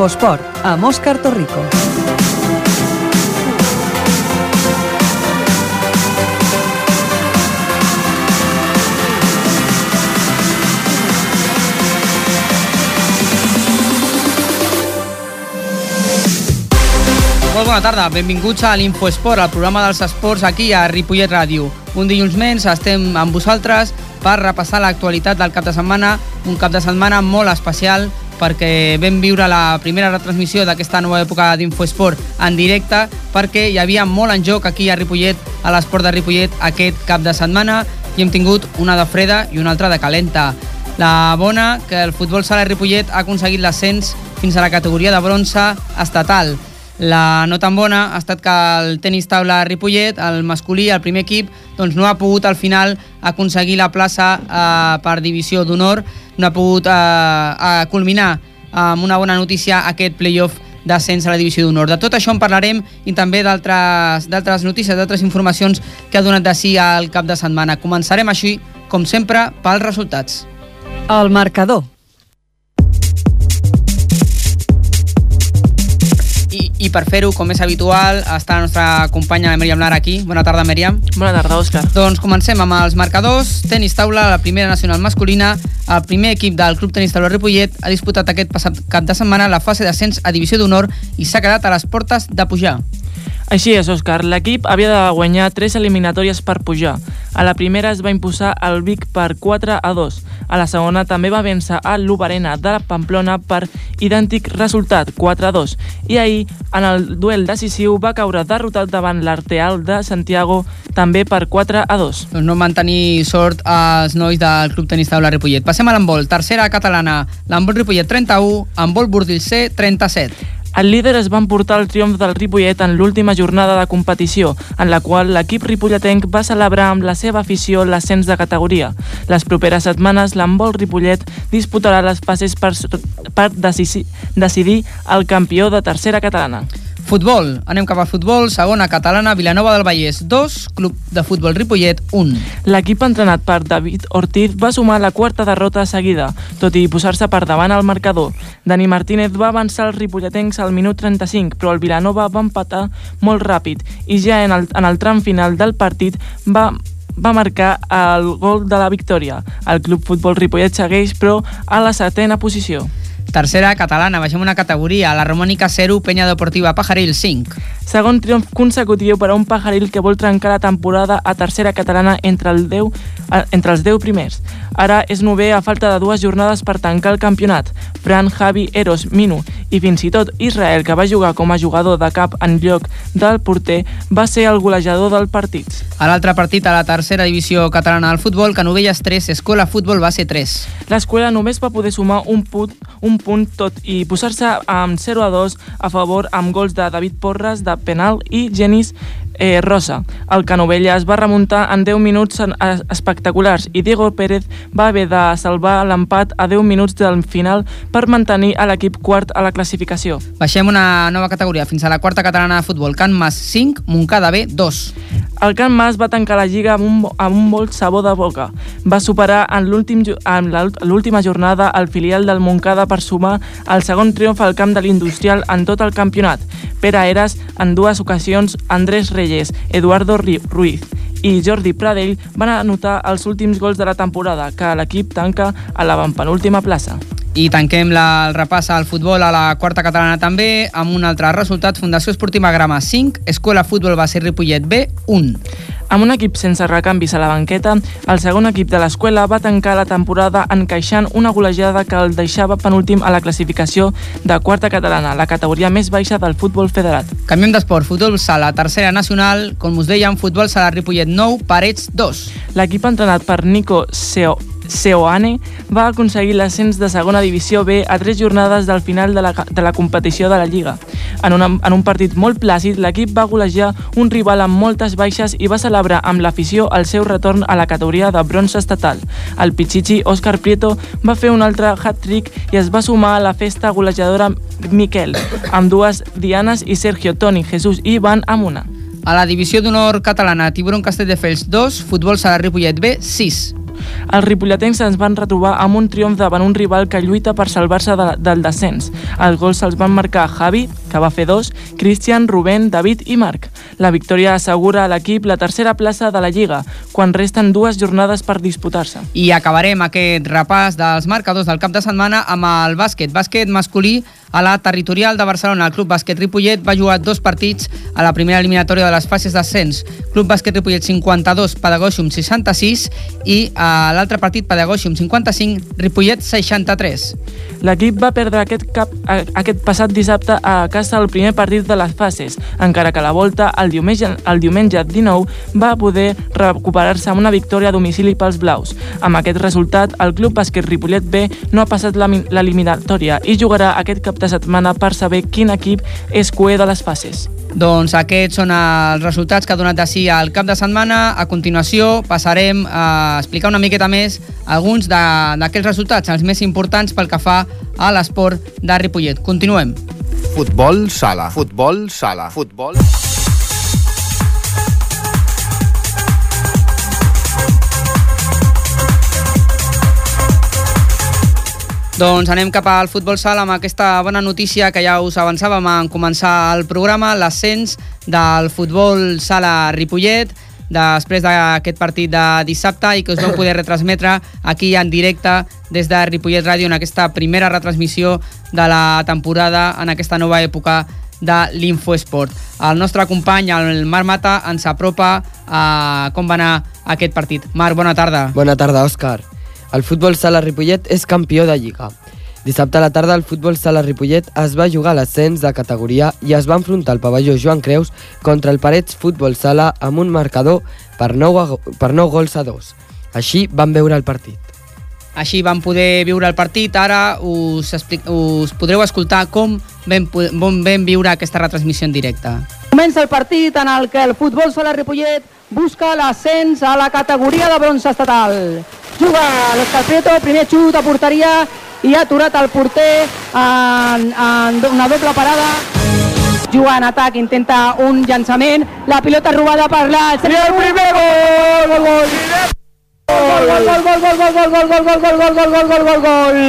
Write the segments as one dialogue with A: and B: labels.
A: Infosport, amb Òscar Torrico.
B: Molt bona tarda, benvinguts a l'Infoesport, el programa dels esports aquí a Ripollet Ràdio. Un dilluns menys estem amb vosaltres per repassar l'actualitat del cap de setmana, un cap de setmana molt especial perquè vam viure la primera retransmissió d'aquesta nova època d'Infoesport en directe perquè hi havia molt en joc aquí a Ripollet, a l'esport de Ripollet aquest cap de setmana i hem tingut una de freda i una altra de calenta. La bona, que el futbol sala Ripollet ha aconseguit l'ascens fins a la categoria de bronze estatal. La no tan bona ha estat que el tenis taula Ripollet, el masculí, el primer equip, doncs no ha pogut al final aconseguir la plaça eh, per divisió d'honor, no ha pogut eh, culminar amb una bona notícia aquest playoff d'ascens a la divisió d'honor. De tot això en parlarem i també d'altres notícies, d'altres informacions que ha donat de si al cap de setmana. Començarem així, com sempre, pels resultats.
A: El marcador.
B: I, per fer-ho, com és habitual, està la nostra companya Mèriam Lara aquí. Bona tarda, Mèriam.
C: Bona tarda, Òscar.
B: Doncs comencem amb els marcadors. Tenis taula, la primera nacional masculina. El primer equip del Club Tenis Taula Ripollet ha disputat aquest passat cap de setmana la fase d'ascens a Divisió d'Honor i s'ha quedat a les portes de pujar.
C: Així és, Òscar. L'equip havia de guanyar tres eliminatòries per pujar. A la primera es va imposar el Vic per 4 a 2. A la segona també va vèncer a l'Ubarena de la Pamplona per idèntic resultat, 4 a 2. I ahir, en el duel decisiu, va caure derrotat davant l'Arteal de Santiago també per 4 a 2.
B: Doncs no van tenir sort els nois del Club Tenis Taula Ripollet. Passem a l'handbol. Tercera catalana. L'handbol Ripollet 31, handbol Bordil C 37.
C: El líder es va emportar el triomf del Ripollet en l'última jornada de competició, en la qual l'equip ripolletenc va celebrar amb la seva afició l'ascens de categoria. Les properes setmanes, l'handbol Ripollet disputarà les fases per, per decidir el campió de tercera catalana.
B: Futbol. Anem cap al futbol. Segona catalana, Vilanova del Vallès 2, Club de Futbol Ripollet 1.
C: L'equip entrenat per David Ortiz va sumar la quarta derrota seguida, tot i posar-se per davant al marcador. Dani Martínez va avançar els ripolletens al minut 35, però el Vilanova va empatar molt ràpid i ja en el, en el tram final del partit va va marcar el gol de la victòria. El Club Futbol Ripollet segueix, però, a la setena posició.
B: Tercera catalana, baixem una categoria, la Romànica 0, Penya Deportiva Pajaril 5.
C: Segon triomf consecutiu per a un Pajaril que vol trencar la temporada a tercera catalana entre, el 10, entre els 10 primers. Ara és nové a falta de dues jornades per tancar el campionat. Fran, Javi, Eros, Minu i fins i tot Israel, que va jugar com a jugador de cap en lloc del porter, va ser el golejador del partit.
B: A l'altre partit, a la tercera divisió catalana del futbol, Canovelles 3, Escola Futbol va ser 3.
C: L'escola només va poder sumar un punt, un punt tot i posar-se amb 0 a 2 a favor amb gols de David Porres de penal y Janice eh, Rosa. El Canovelles va remuntar en 10 minuts espectaculars i Diego Pérez va haver de salvar l'empat a 10 minuts del final per mantenir a l'equip quart a la classificació.
B: Baixem una nova categoria fins a la quarta catalana de futbol. Can Mas 5, Montcada B 2.
C: El Can Mas va tancar la lliga amb un, amb un molt sabor de boca. Va superar en l'última jornada el filial del Montcada per sumar el segon triomf al camp de l'Industrial en tot el campionat. Pere Eres en dues ocasions, Andrés Reyes, Eduardo Ruiz i Jordi Pradell van anotar els últims gols de la temporada, que l'equip tanca a la penúltima plaça.
B: I tanquem la, el repàs al futbol a la quarta catalana també amb un altre resultat. Fundació Esportiva Grama 5, Escola Futbol Base Ripollet B 1.
C: Amb un equip sense recanvis a la banqueta, el segon equip de l'escola va tancar la temporada encaixant una golejada que el deixava penúltim a la classificació de quarta catalana, la categoria més baixa del futbol federat.
B: Canviem d'esport, futbol sala, tercera nacional, com us dèiem, futbol sala Ripollet 9, Parets 2.
C: L'equip entrenat per Nico Seo Seoane va aconseguir l'ascens de segona divisió B a tres jornades del final de la, de la competició de la Lliga. En, una, en un partit molt plàcid, l'equip va golejar un rival amb moltes baixes i va celebrar amb l'afició el seu retorn a la categoria de bronze estatal. El Pichichi Òscar Prieto va fer un altre hat-trick i es va sumar a la festa golejadora Miquel, amb dues Dianes i Sergio, Toni, Jesús i Ivan Amuna.
B: A la divisió d'honor catalana, Tiburon Castelldefels 2, Futbol Sala Ripollet B 6.
C: Els ripolletens ens van retrobar amb un triomf davant un rival que lluita per salvar-se de, del descens. Els gols se'ls van marcar Javi, que va fer dos, Cristian, Rubén, David i Marc. La victòria assegura a l'equip la tercera plaça de la Lliga, quan resten dues jornades per disputar-se.
B: I acabarem aquest repàs dels marcadors del cap de setmana amb el bàsquet. Bàsquet masculí a la territorial de Barcelona. El Club Bàsquet Ripollet va jugar dos partits a la primera eliminatòria de les fases d'ascens. Club Bàsquet Ripollet 52, Pedagògium 66 i a l'altre partit Pedagògium 55, Ripollet 63.
C: L'equip va perdre aquest, cap, aquest passat dissabte a casa el primer partit de les fases, encara que la volta el diumenge, el diumenge 19 va poder recuperar-se amb una victòria a domicili pels blaus. Amb aquest resultat, el Club Bàsquet Ripollet B no ha passat l'eliminatòria i jugarà aquest cap de setmana per saber quin equip és cué de les fases.
B: Doncs aquests són els resultats que ha donat de si al cap de setmana. A continuació passarem a explicar una miqueta més alguns d'aquests resultats, els més importants pel que fa a l'esport de Ripollet. Continuem.
D: Futbol sala, futbol sala, futbol...
B: Doncs anem cap al futbol sala amb aquesta bona notícia que ja us avançàvem en començar el programa, l'ascens del futbol sala Ripollet després d'aquest partit de dissabte i que us vam poder retransmetre aquí en directe des de Ripollet Ràdio en aquesta primera retransmissió de la temporada en aquesta nova època de l'Infoesport. El nostre company, el Marc Mata, ens apropa a com va anar aquest partit. Marc, bona tarda.
E: Bona tarda, Òscar. El futbol sala Ripollet és campió de Lliga. Dissabte a la tarda el futbol sala Ripollet es va jugar a l'ascens de categoria i es va enfrontar el pavelló Joan Creus contra el Parets Futbol Sala amb un marcador per 9, per 9 gols a 2. Així van veure el partit.
B: Així vam poder viure el partit, ara us, explic, us podreu escoltar com vam, vam, vam viure aquesta retransmissió en directe.
F: Comença el partit en el que el futbol sala Ripollet busca l'ascens a la categoria de bronze estatal. Juga l'Òscar primer xut a porteria i ha aturat el porter en, en una doble parada. Juga en atac, intenta un llançament, la pilota robada per la...
G: I el primer gol!
F: Gol, gol! Gol, gol, gol, gol, gol, gol, gol, gol, gol, gol, gol, gol, gol, gol, gol!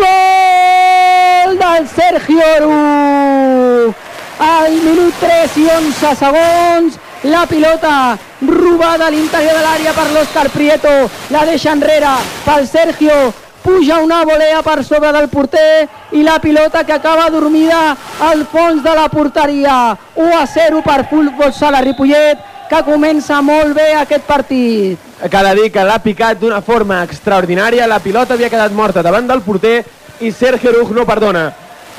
F: Gol del Sergio Ru! Al minut 3 i 11 segons, la pilota robada a l'interior de l'àrea per l'Òscar Prieto, la deixa enrere pel Sergio, puja una volea per sobre del porter i la pilota que acaba dormida al fons de la porteria. 1 a 0 per Futbol Sala Ripollet, que comença molt bé aquest partit.
G: Cal dir que l'ha picat d'una forma extraordinària, la pilota havia quedat morta davant del porter i Sergio Ruj no perdona.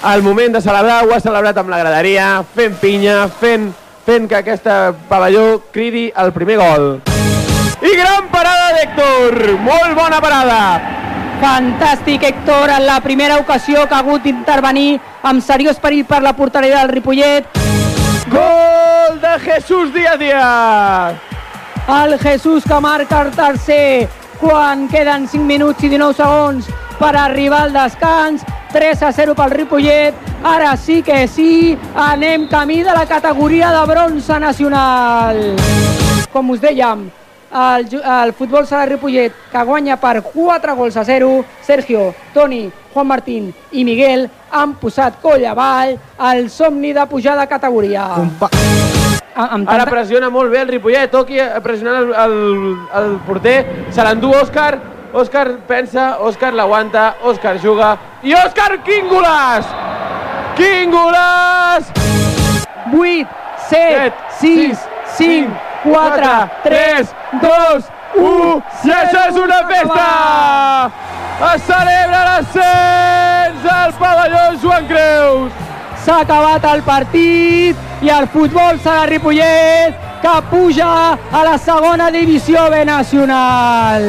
G: Al moment de celebrar ho ha celebrat amb la graderia, fent pinya, fent, fent que aquesta pavelló cridi el primer gol. I gran parada d'Héctor, molt bona parada.
F: Fantàstic, Héctor, en la primera ocasió que ha hagut d'intervenir amb seriós perill per la porteria del Ripollet.
G: Gol de Jesús Díaz Díaz.
F: El Jesús que marca el tercer quan queden 5 minuts i 19 segons per arribar al descans. 3 a 0 pel Ripollet. Ara sí que sí, anem camí de la categoria de bronze nacional. Com us dèiem, el, el futbol sala Ripollet que guanya per 4 gols a 0 Sergio, Toni, Juan Martín i Miguel han posat coll avall el somni de pujar de categoria
G: Compa Ara pressiona molt bé el Ripollet, toqui pressionant el, el, el porter, se l'endú Òscar, Òscar pensa, Òscar l'aguanta, Òscar juga, i Òscar, quin golaç! Quin golaç!
F: 8, 7, 6, 5, 4, 3, 2, 1...
G: I això és una festa! Es celebra l'ascens al pavelló Joan Creus!
F: S'ha acabat el partit i el futbol Sala Ripollet que puja a la segona divisió B nacional.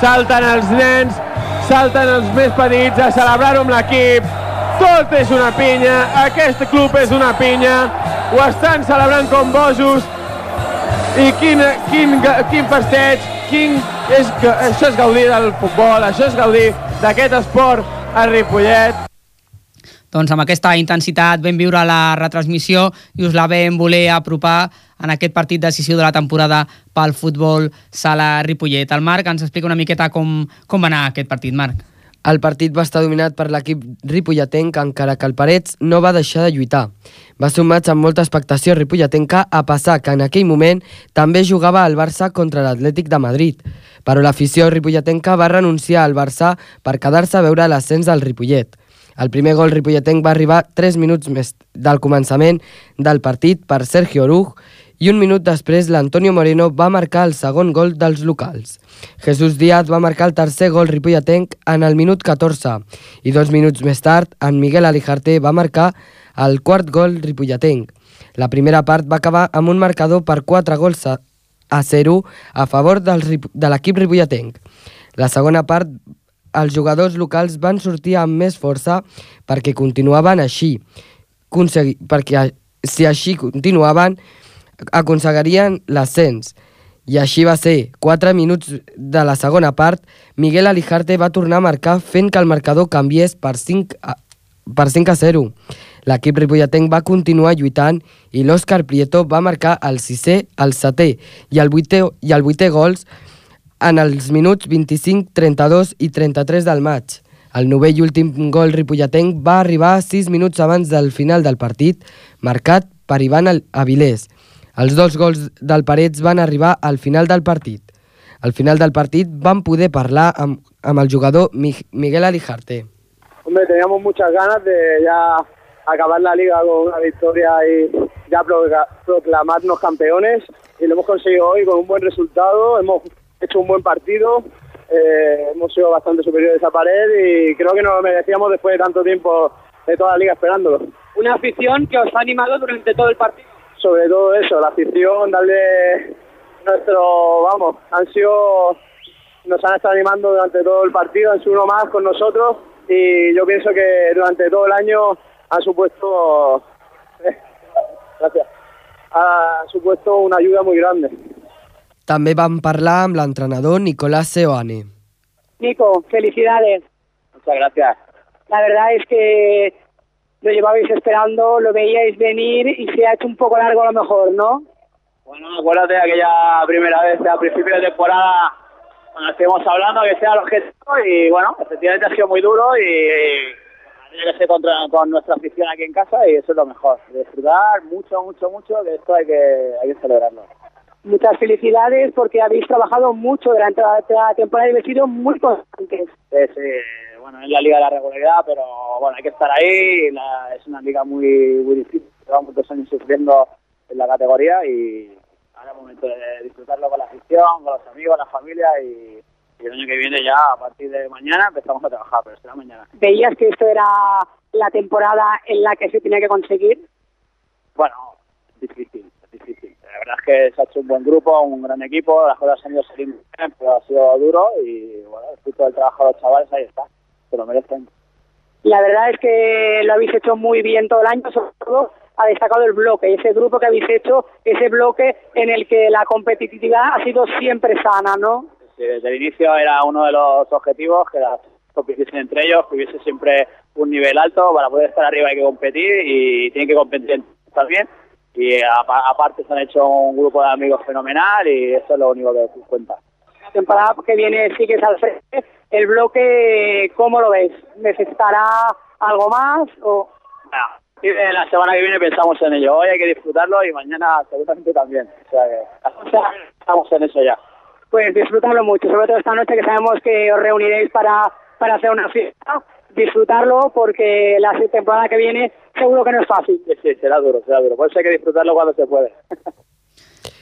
G: Salten els nens, salten els més petits a celebrar-ho amb l'equip. Tot és una pinya, aquest club és una pinya, ho estan celebrant com bojos i quin, quin, quin festeig, quin, és, això és gaudir del futbol, això és gaudir d'aquest esport a Ripollet.
B: Doncs, amb aquesta intensitat vam viure la retransmissió i us la vam voler apropar en aquest partit decisiu de la temporada pel futbol sala Ripollet. El Marc ens explica una miqueta com, com va anar aquest partit, Marc.
E: El partit va estar dominat per l'equip ripolletenc, encara que el Parets no va deixar de lluitar. Va ser un maig amb molta expectació ripolletenca, a passar que en aquell moment també jugava el Barça contra l'Atlètic de Madrid. Però l'afició ripolletenca va renunciar al Barça per quedar-se a veure l'ascens del Ripollet. El primer gol ripolletenc va arribar 3 minuts més del començament del partit per Sergio Oruj i un minut després l'Antonio Moreno va marcar el segon gol dels locals. Jesús Díaz va marcar el tercer gol ripolletenc en el minut 14 i dos minuts més tard en Miguel Alijarte va marcar el quart gol ripolletenc. La primera part va acabar amb un marcador per 4 gols a, a 0 a favor del, de l'equip ripolletenc. La segona part els jugadors locals van sortir amb més força perquè continuaven així, consegui, perquè si així continuaven aconseguirien l'ascens. I així va ser. Quatre minuts de la segona part, Miguel Alijarte va tornar a marcar fent que el marcador canviés per 5 a, per 5 a 0. L'equip ripolletenc va continuar lluitant i l'Òscar Prieto va marcar el sisè, el setè i el vuitè, i el vuitè gols en els minuts 25, 32 i 33 del maig. El novè i últim gol ripolletenc va arribar 6 minuts abans del final del partit, marcat per Ivan Avilés. Els dos gols del Parets van arribar al final del partit. Al final del partit van poder parlar amb, amb el jugador Mi- Miguel Alijarte.
H: Hombre, teníamos muchas ganas de ya acabar la liga con una victoria y ya procla- proclamarnos campeones y lo hemos conseguido hoy con un buen resultado, hemos hecho un buen partido, eh, hemos sido bastante superiores a pared y creo que nos lo merecíamos después de tanto tiempo de toda la liga esperándolo.
I: Una afición que os ha animado durante todo el partido.
H: Sobre todo eso, la afición, darle nuestro, vamos, han sido, nos han estado animando durante todo el partido, han sido uno más con nosotros y yo pienso que durante todo el año han supuesto, gracias, ha supuesto una ayuda muy grande.
E: També van parlar amb l'entrenador Nicolás Seoane.
I: Nico, felicidades.
H: Muchas gracias.
I: La verdad es que lo llevabais esperando, lo veíais venir y se ha hecho un poco largo a lo mejor, ¿no?
H: Bueno, acuérdate de aquella primera vez a principio de temporada cuando estuvimos hablando que sea el objetivo y bueno, efectivamente ha sido muy duro y tiene que ser contra, con nuestra afición aquí en casa y eso es lo mejor. Disfrutar mucho, mucho, mucho, que esto hay que, hay que celebrarlo.
I: Muchas felicidades porque habéis trabajado mucho durante la, temporada y habéis sido muy constantes.
H: Sí, sí, bueno, es la liga de la regularidad, pero bueno, hay que estar ahí, la- es una liga muy, muy difícil, llevamos dos años sufriendo en la categoría y ahora es momento de disfrutarlo con la afición, con los amigos, la familia y, y el año que viene ya, a partir de mañana, empezamos a trabajar, pero será mañana.
I: ¿Veías que esto era la temporada en la que se tenía que conseguir?
H: Bueno, difícil, difícil. La verdad es que se ha hecho un buen grupo, un gran equipo, las cosas han ido saliendo bien, pero ha sido duro y bueno, el fruto del trabajo de los chavales ahí está, se lo merecen.
I: La verdad es que lo habéis hecho muy bien todo el año, sobre todo ha destacado el bloque, ese grupo que habéis hecho, ese bloque en el que la competitividad ha sido siempre sana, ¿no?
H: Sí, desde el inicio era uno de los objetivos que las compitiesen entre ellos, que hubiese siempre un nivel alto, para poder estar arriba hay que competir y tienen que competir también. Y apa- aparte se han hecho un grupo de amigos fenomenal y eso es lo único que cuenta.
I: La temporada que viene sigues al frente. El bloque, ¿cómo lo ves? ¿Necesitará algo más? o
H: de la semana que viene pensamos en ello. Hoy hay que disfrutarlo y mañana seguramente también. O sea que o sea, estamos en eso ya.
I: Pues disfrutarlo mucho, sobre todo esta noche que sabemos que os reuniréis para, para hacer una fiesta. Disfrutarlo porque la temporada que viene seguro que no es fácil.
H: Sí, sí, será duro, será duro. Por eso hay que disfrutarlo cuando se puede.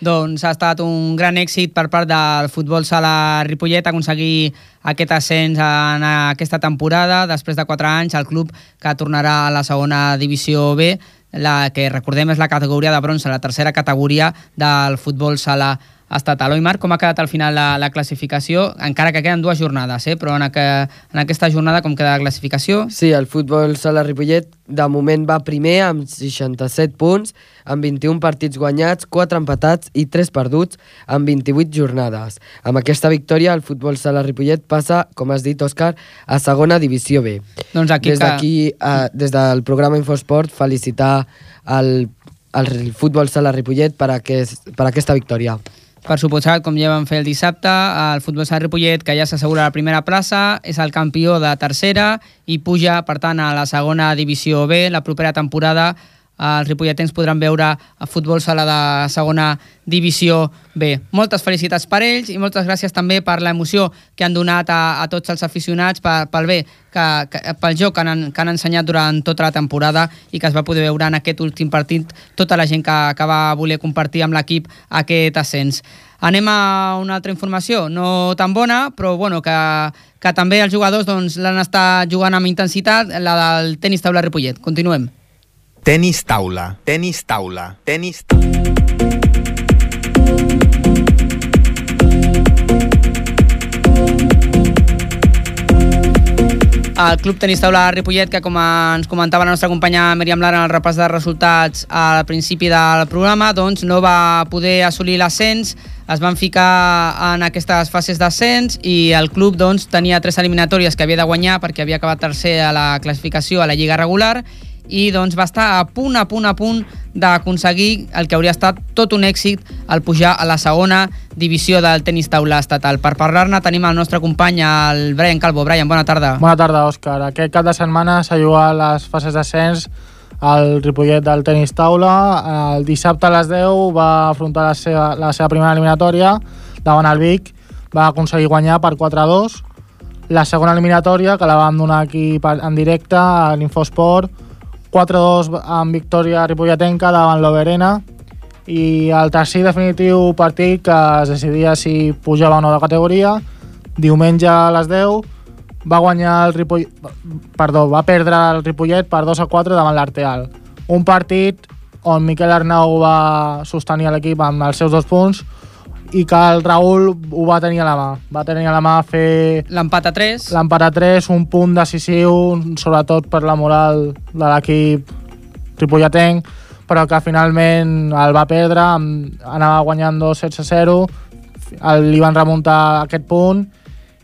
B: Doncs ha estat un gran èxit per part del futbol sala Ripollet aconseguir aquest ascens en aquesta temporada. Després de 4 anys, el club que tornarà a la segona divisió B, la que recordem és la categoria de bronze, la tercera categoria del futbol sala estatal. Oi, Marc, com ha quedat al final la, la classificació? Encara que queden dues jornades, eh? però en, que, en aquesta jornada com queda la classificació?
E: Sí, el futbol sala Ripollet de moment va primer amb 67 punts, amb 21 partits guanyats, 4 empatats i 3 perduts en 28 jornades. Amb aquesta victòria, el futbol sala Ripollet passa, com has dit, Òscar, a segona divisió B.
B: Doncs aquí
E: des d'aquí, eh, des del programa Infosport, felicitar el, el futbol sala Ripollet per, aquest, per aquesta victòria.
B: Per suposat, com ja vam fer el dissabte, el futbol Sant Ripollet, que ja s'assegura la primera plaça, és el campió de tercera i puja, per tant, a la segona divisió B. La propera temporada els ripolletens podran veure a futbol sala de segona divisió B. Moltes felicitats per ells i moltes gràcies també per l'emoció que han donat a, a tots els aficionats per, pel bé, que, que, pel joc que han, que han ensenyat durant tota la temporada i que es va poder veure en aquest últim partit tota la gent que, que va voler compartir amb l'equip aquest ascens. Anem a una altra informació, no tan bona, però bueno, que, que també els jugadors doncs, l'han estat jugant amb intensitat, la del tenis taula Ripollet. Continuem.
D: Tenis taula, tenis taula, tenis.
B: El Club Tenis Taula Ripollet, que com ens comentava la nostra companya Míriam Lara en el repàs de resultats al principi del programa, doncs no va poder assolir l'ascens, es van ficar en aquestes fases d'ascens i el club doncs, tenia tres eliminatòries que havia de guanyar perquè havia acabat tercer a la classificació a la Lliga regular i doncs va estar a punt, a punt, a punt d'aconseguir el que hauria estat tot un èxit al pujar a la segona divisió del tenis taula estatal. Per parlar-ne tenim el nostre company, el Brian Calvo. Brian, bona tarda.
J: Bona tarda, Òscar. Aquest cap de setmana s'ha jugat les fases d'ascens al Ripollet del tenis taula. El dissabte a les 10 va afrontar la seva, la seva primera eliminatòria davant el Vic. Va aconseguir guanyar per 4-2. La segona eliminatòria, que la vam donar aquí en directe a l'Infosport, 4-2 amb victòria ripolletenca davant l'Oberena i el tercer definitiu partit que es decidia si pujava o no de categoria. Diumenge a les 10 va guanyar el Ripollet perdó, va perdre el Ripollet per 2 a 4 davant l'Arteal. Un partit on Miquel Arnau va sostenir l'equip amb els seus dos punts i que el Raül ho va tenir a la mà. Va tenir a la mà fer...
B: L'empat a 3.
J: L'empat a 3, un punt decisiu, sobretot per la moral de l'equip ripolletenc, però que finalment el va perdre, anava guanyant 2-16-0, li van remuntar aquest punt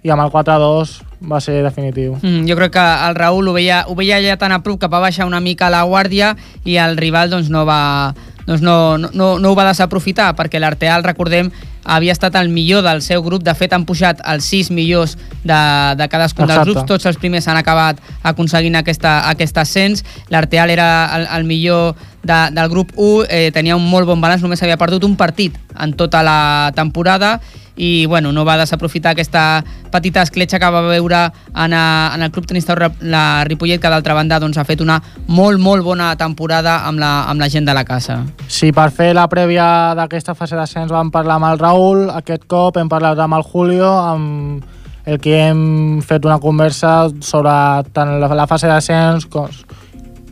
J: i amb el 4-2 va ser definitiu.
B: Mm, jo crec que el Raül ho veia, ho veia allà tan a prop que va baixar una mica la guàrdia i el rival doncs, no va, doncs no, no, no ho va desaprofitar perquè l'Arteal, recordem, havia estat el millor del seu grup, de fet han pujat els sis millors de, de cadascun Exacte. dels grups, tots els primers han acabat aconseguint aquesta, aquest ascens, l'Arteal era el, el millor de, del grup 1, eh, tenia un molt bon balanç, només havia perdut un partit en tota la temporada i bueno, no va desaprofitar aquesta petita escletxa que va veure en, a, en el club tenista la Ripollet, que d'altra banda doncs, ha fet una molt, molt bona temporada amb la, amb la gent de la casa.
J: Sí, per fer la prèvia d'aquesta fase d'ascens vam parlar amb el Raül, aquest cop hem parlat amb el Julio, amb el que hem fet una conversa sobre tant la, la fase d'ascens com,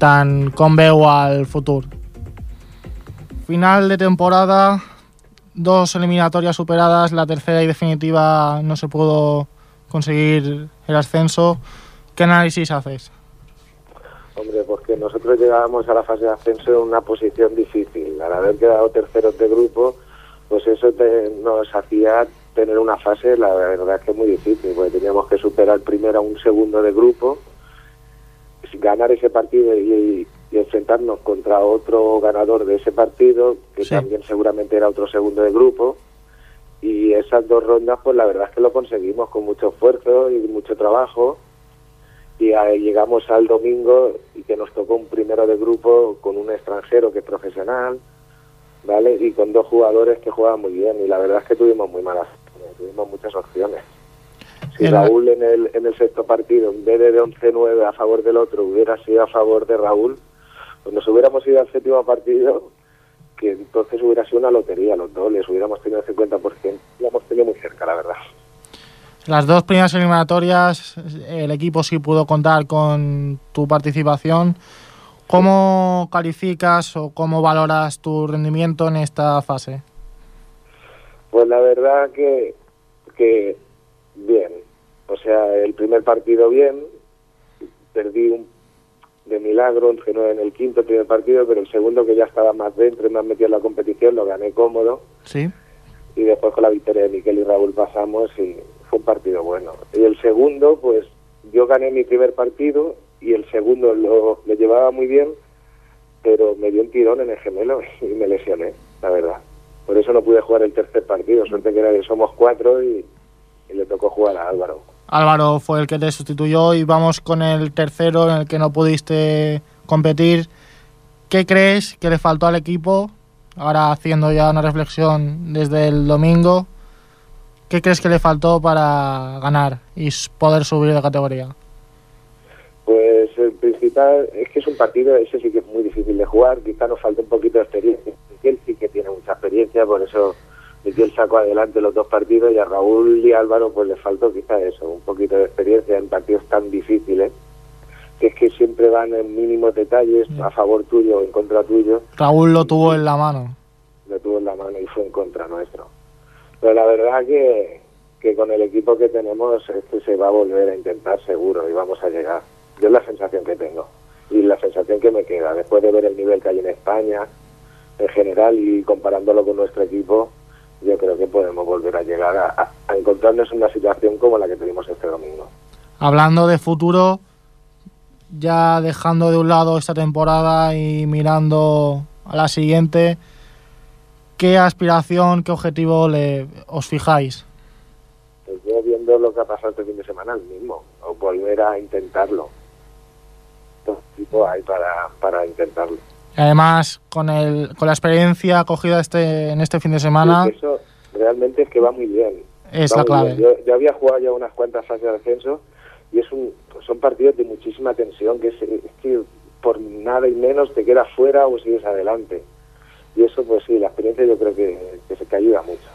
J: tant com veu el futur. Final de temporada, dos eliminatorias superadas, la tercera y definitiva no se pudo conseguir el ascenso. ¿Qué análisis haces?
K: Hombre, porque nosotros llegábamos a la fase de ascenso en una posición difícil. Al haber quedado terceros de grupo, pues eso nos hacía tener una fase, la verdad que muy difícil, porque teníamos que superar primero a un segundo de grupo, ganar ese partido y, y enfrentarnos contra otro ganador de ese partido, que sí. también seguramente era otro segundo de grupo. Y esas dos rondas, pues la verdad es que lo conseguimos con mucho esfuerzo y mucho trabajo. Y ahí llegamos al domingo y que nos tocó un primero de grupo con un extranjero que es profesional, ¿vale? Y con dos jugadores que juegan muy bien. Y la verdad es que tuvimos muy malas, tuvimos muchas opciones. Si Raúl en el, en el sexto partido, en vez de 11-9 a favor del otro, hubiera sido a favor de Raúl, pues nos hubiéramos ido al séptimo partido, que entonces hubiera sido una lotería los dos, les hubiéramos tenido el 50%, lo hemos tenido muy cerca, la verdad.
J: Las dos primeras eliminatorias, el equipo sí pudo contar con tu participación. ¿Cómo calificas o cómo valoras tu rendimiento en esta fase?
K: Pues la verdad que, que bien. O sea, el primer partido bien, perdí un, de milagro en en el quinto primer partido, pero el segundo que ya estaba más dentro y más metido en la competición lo gané cómodo.
J: Sí.
K: Y después con la victoria de Miquel y Raúl pasamos y fue un partido bueno. Y el segundo, pues yo gané mi primer partido y el segundo lo, lo llevaba muy bien, pero me dio un tirón en el gemelo y me lesioné, la verdad. Por eso no pude jugar el tercer partido. Suerte que era que somos cuatro y, y le tocó jugar a Álvaro.
J: Álvaro fue el que te sustituyó y vamos con el tercero en el que no pudiste competir. ¿Qué crees que le faltó al equipo? Ahora haciendo ya una reflexión desde el domingo. ¿Qué crees que le faltó para ganar y poder subir de categoría?
K: Pues el principal es que es un partido, ese sí que es muy difícil de jugar, quizá nos falta un poquito de experiencia. Sí que tiene mucha experiencia, por eso Miguel sacó adelante los dos partidos y a Raúl y Álvaro pues le faltó quizá eso, un poquito de experiencia en partidos tan difíciles, que es que siempre van en mínimos detalles a favor tuyo o en contra tuyo,
J: Raúl lo tuvo en la mano.
K: lo tuvo en la mano y fue en contra nuestro. Pero la verdad que, que con el equipo que tenemos este se va a volver a intentar seguro y vamos a llegar. Yo es la sensación que tengo y la sensación que me queda después de ver el nivel que hay en España en general y comparándolo con nuestro equipo, yo creo que podemos volver a llegar a, encontrarnos en una situación como la que tuvimos este domingo.
J: Hablando de futuro, ya dejando de un lado esta temporada y mirando a la siguiente, ¿qué aspiración, qué objetivo le, os fijáis?
K: Pues yo viendo lo que ha pasado este fin de semana, el mismo, o volver a intentarlo. Todo tipo hay para, para intentarlo.
J: Además, con, el, con la experiencia cogida este, en este fin de semana,
K: Sí, eso realmente es que va muy bien.
J: Es
K: Va
J: la clave.
K: Yo, yo había jugado ya unas cuantas fases de ascenso y es un, son partidos de muchísima tensión, que es, es que por nada y menos te quedas fuera o sigues adelante. Y eso, pues sí, la experiencia yo creo que, que, se- que ayuda mucho.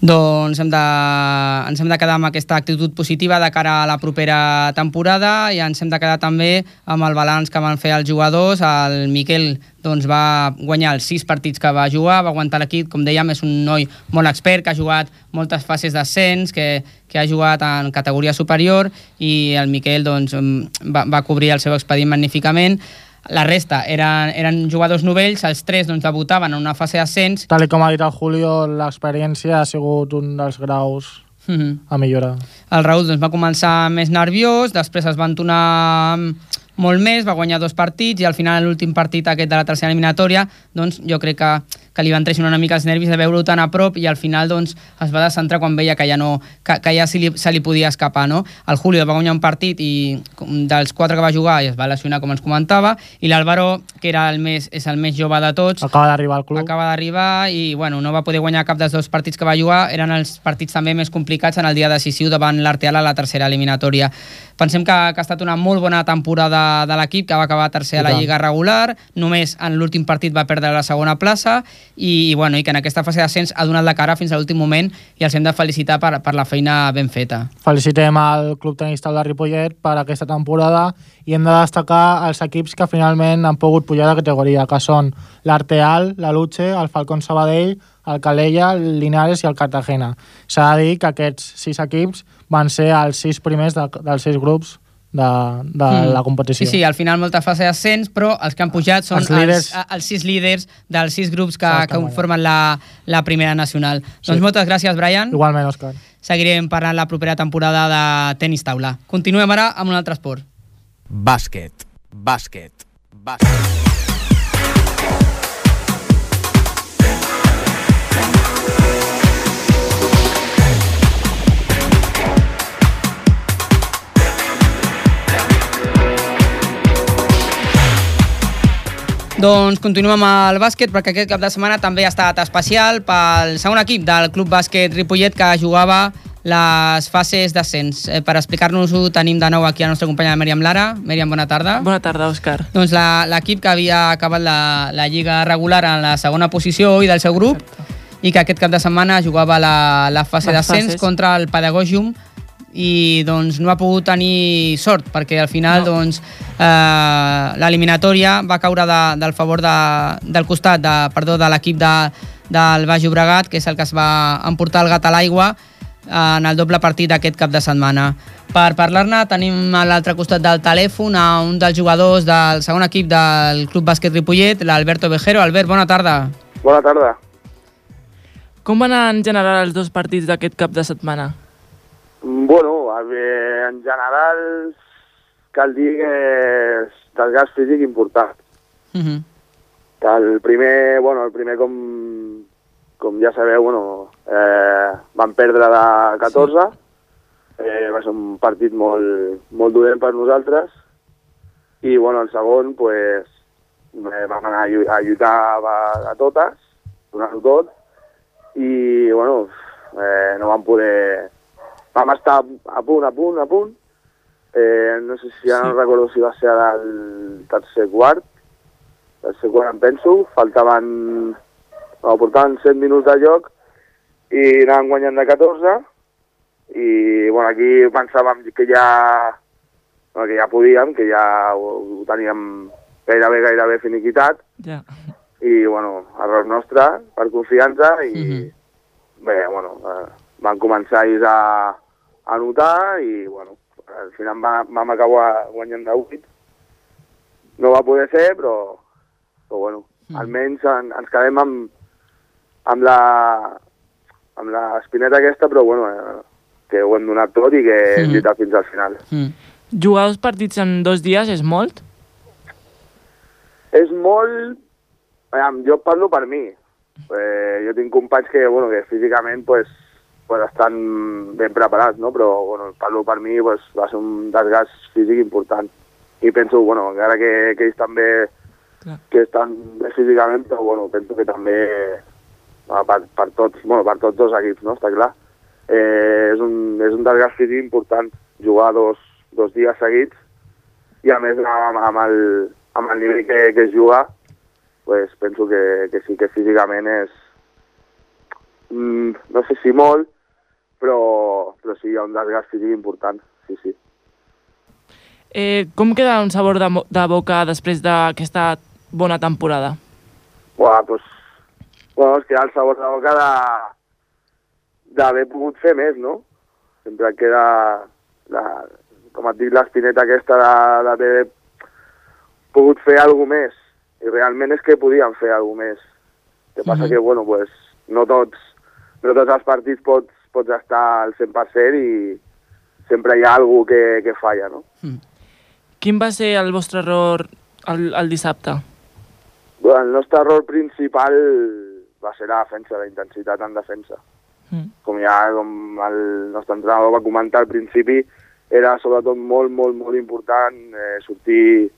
B: Doncs hem de, ens hem de quedar amb aquesta actitud positiva de cara a la propera temporada i ens hem de quedar també amb el balanç que van fer els jugadors. El Miquel doncs, va guanyar els sis partits que va jugar, va aguantar l'equip, com dèiem, és un noi molt expert que ha jugat moltes fases d'ascens, que, que ha jugat en categoria superior i el Miquel doncs, va, va cobrir el seu expedient magníficament. La resta eren, eren jugadors novells, els tres doncs, debutaven en una fase d'ascens
J: tal com ha dit el Julio, l'experiència ha sigut un dels graus
B: Mhm.
J: a millorar.
B: El Raúl doncs, va començar més nerviós, després es va entonar molt més, va guanyar dos partits i al final l'últim partit aquest de la tercera eliminatòria doncs jo crec que, que li van treixir una mica els nervis de veure-ho tan a prop i al final doncs es va descentrar quan veia que ja, no, que, que ja se li, se li podia escapar. No? El Julio va guanyar un partit i dels quatre que va jugar i es va lesionar com ens comentava i l'Álvaro, que era el més, és el més jove de tots,
J: Acaba d'arribar al club.
B: acaba d'arribar i bueno, no va poder guanyar cap dels dos partits que va jugar. Eren els partits també més complicats en el dia decisiu davant l'Arteal a la tercera eliminatòria. Pensem que, que ha estat una molt bona temporada de l'equip, que va acabar tercer a la. Lliga regular, només en l'últim partit va perdre la segona plaça i, i, bueno, i que en aquesta fase d'ascens ha donat la cara fins a l'últim moment i els hem de felicitar per, per la feina ben feta.
J: Felicitem al Club Tenista de Ripollet per aquesta temporada i hem de destacar els equips que finalment han pogut pujar de categoria, que són l'Arteal, la Luche, el Falcón Sabadell, el Calella, el Linares i el Cartagena. S'ha de dir que aquests sis equips van ser els sis primers de, dels sis grups de, de
B: Mm.
J: la competició.
B: Sí, sí, al final molta fase d'ascens, però els que han pujat són
J: Els
B: els,
J: líders.
B: els, els sis líders dels sis grups que, que
J: estat
B: formen la, la primera nacional.
J: Sí.
B: Doncs moltes gràcies, Brian.
J: Igualment, Òscar.
B: Seguirem parlant la propera temporada de tenis taula. Continuem ara amb un altre esport.
D: Bàsquet. Bàsquet. Bàsquet.
B: Doncs continuem amb el bàsquet perquè aquest cap de setmana també ha estat especial pel segon equip del Club Bàsquet Ripollet que jugava les fases d'ascens. Eh, per explicar-nos-ho tenim de nou aquí a la nostra companya Mèriam Lara. Mèriam, bona tarda.
C: Bona tarda, Òscar.
B: Doncs la- l'equip que havia acabat la, la lliga regular en la segona posició i del seu grup i que aquest cap de setmana jugava la, la fase d'ascens contra el Pedagogium i doncs no ha pogut tenir sort perquè al final
C: No.
B: doncs eh, l'eliminatòria va caure de, del favor de, del costat de, perdó, de l'equip de, del Baix Llobregat, que és el que es va emportar el gat a l'aigua en el doble partit d'aquest cap de setmana. Per parlar-ne tenim a l'altre costat del telèfon a un dels jugadors del segon equip del Club Bàsquet Ripollet, l'Alberto Vejero. Albert, bona tarda.
L: Bona tarda.
C: Com van anar en general els dos partits d'aquest cap de setmana?
L: Bueno, en general cal dir que és desgast físic important.
B: Uh -huh.
L: El primer, bueno, el primer com, com ja sabeu, bueno, eh, van perdre de 14, sí. eh, va ser un partit molt, molt dolent per nosaltres, i bueno, el segon, pues, eh, vam anar a lluitar a, a totes, donar-ho tot, i bueno, eh, no vam poder... Vam estar a punt, a punt, a punt, eh, no sé si ja no recordo si va ser al tercer quart, tercer quart em penso, faltaven, no, portaven 7 minuts de joc i anàvem guanyant de 14 i bueno, aquí pensàvem que ja, bueno, que ja podíem, que ja ho, ho teníem gairebé, gairebé finiquitat.
C: Ja.
L: i bueno, error nostre per confiança i bé, bueno, eh, van començar ells a, a notar i bueno, al final va, vam acabar guanyant de 8 no va poder ser però, però bueno, almenys en, ens quedem amb, amb la amb l'espineta aquesta però bueno, eh, que ho hem donat tot i que hem
C: Mhm.
L: lluitat fins al final
C: Jugar dos partits en dos dies és molt?
L: És molt... Aviam, jo parlo per mi. Eh, jo tinc companys que, bueno, que físicament pues, pues estan ben preparats, no? però bueno, parlo per mi, pues, va ser un desgast físic important. I penso, bueno, encara que, que ells també que estan bé físicament, però bueno, penso que també per, per, tots, bueno, per tots dos equips, no? està clar. Eh, és, un, és un desgast físic important jugar dos, dos dies seguits i a més amb, amb, el, amb el nivell que, que es juga pues, penso que, que sí que físicament és mm, no sé si molt però, però sí, hi ha un desgast físic important sí, sí.
C: Eh, com queda un sabor de, de boca després d'aquesta bona temporada?
L: Buah, pues, bueno, es queda el sabor de boca de d'haver pogut fer més, no? Sempre queda, la, com et dic, l'espineta aquesta de- d'haver pogut fer alguna més. I realment és que podíem fer alguna més. El que passa
C: Mhm.
L: que, bueno, pues, no tots, no tots els partits pots, pots estar al 100% i sempre hi ha algú que, que falla, no?
C: Quin va ser el vostre error el, el dissabte?
L: Bueno, el nostre error principal va ser la defensa, la intensitat en defensa.
C: Mm.
L: Com ja com el nostre entrenador va comentar al principi, era sobretot molt, molt, molt important eh, sortir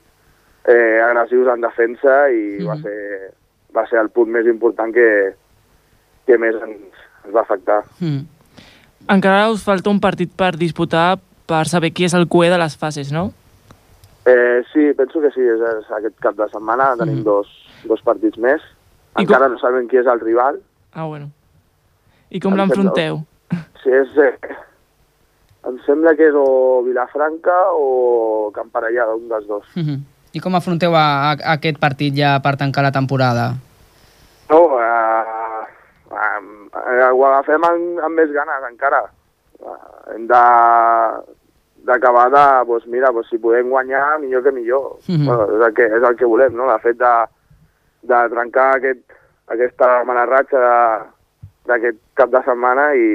L: eh, agressius en defensa i va, ser, va ser el punt més important que, que més ens, ens va afectar.
B: Mm.
C: Encara us falta un partit per disputar per saber qui és el cué de les fases, no?
L: Eh, sí, penso que sí, és, és aquest cap de setmana tenim dos, dos partits més. Encara no sabem qui és el rival,
C: Ah, bueno. I com l'enfronteu?
L: Si és... Eh, em sembla que és o Vilafranca o Camparellada, un dels dos.
B: Mhm. I com afronteu a, a, a aquest partit ja per tancar la temporada?
L: No, eh, eh, ho agafem amb, amb més ganes encara. Eh, hem de d'acabar de, doncs mira, doncs si podem guanyar, millor que millor.
B: Mhm.
L: bueno, és, el que, és el que volem, no? El fet de, de trencar aquest, aquesta mala ratxa de- d'aquest cap de setmana i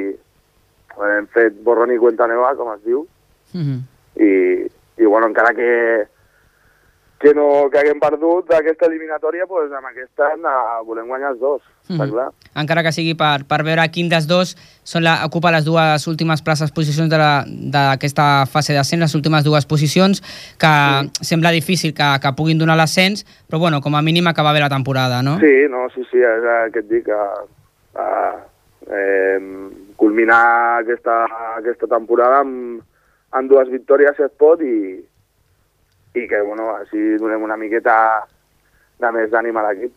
L: hem fet borrón i cuenta neva, com es diu,
B: Mhm.
L: i, i bueno, encara que, que no que haguem perdut aquesta eliminatòria, doncs amb aquesta na, volem guanyar els dos, està
B: Mhm.
L: clar.
B: Encara que sigui per, per veure quin dels dos són la, ocupa les dues últimes places, posicions de la- d'aquesta fase d'ascens, les últimes dues posicions, que sembla difícil que, que puguin donar l'ascens, però bueno, com a mínim acabar bé la temporada, no?
L: Sí, no, sí, sí, és el que et dic, a, a, eh, culminar aquesta, aquesta temporada amb, amb dues victòries, si es pot, i, i que, bueno, així donem una miqueta de més d'ànim a l'equip.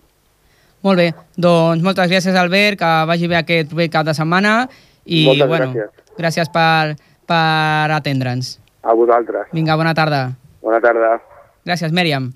B: Molt bé, doncs moltes gràcies Albert, que vagi bé aquest bé cap de setmana i
L: Moltes
B: bueno,
L: gràcies.
B: gràcies per, per atendre'ns.
L: A vosaltres.
B: Vinga, bona tarda.
L: Bona tarda.
B: Gràcies, Mèriam.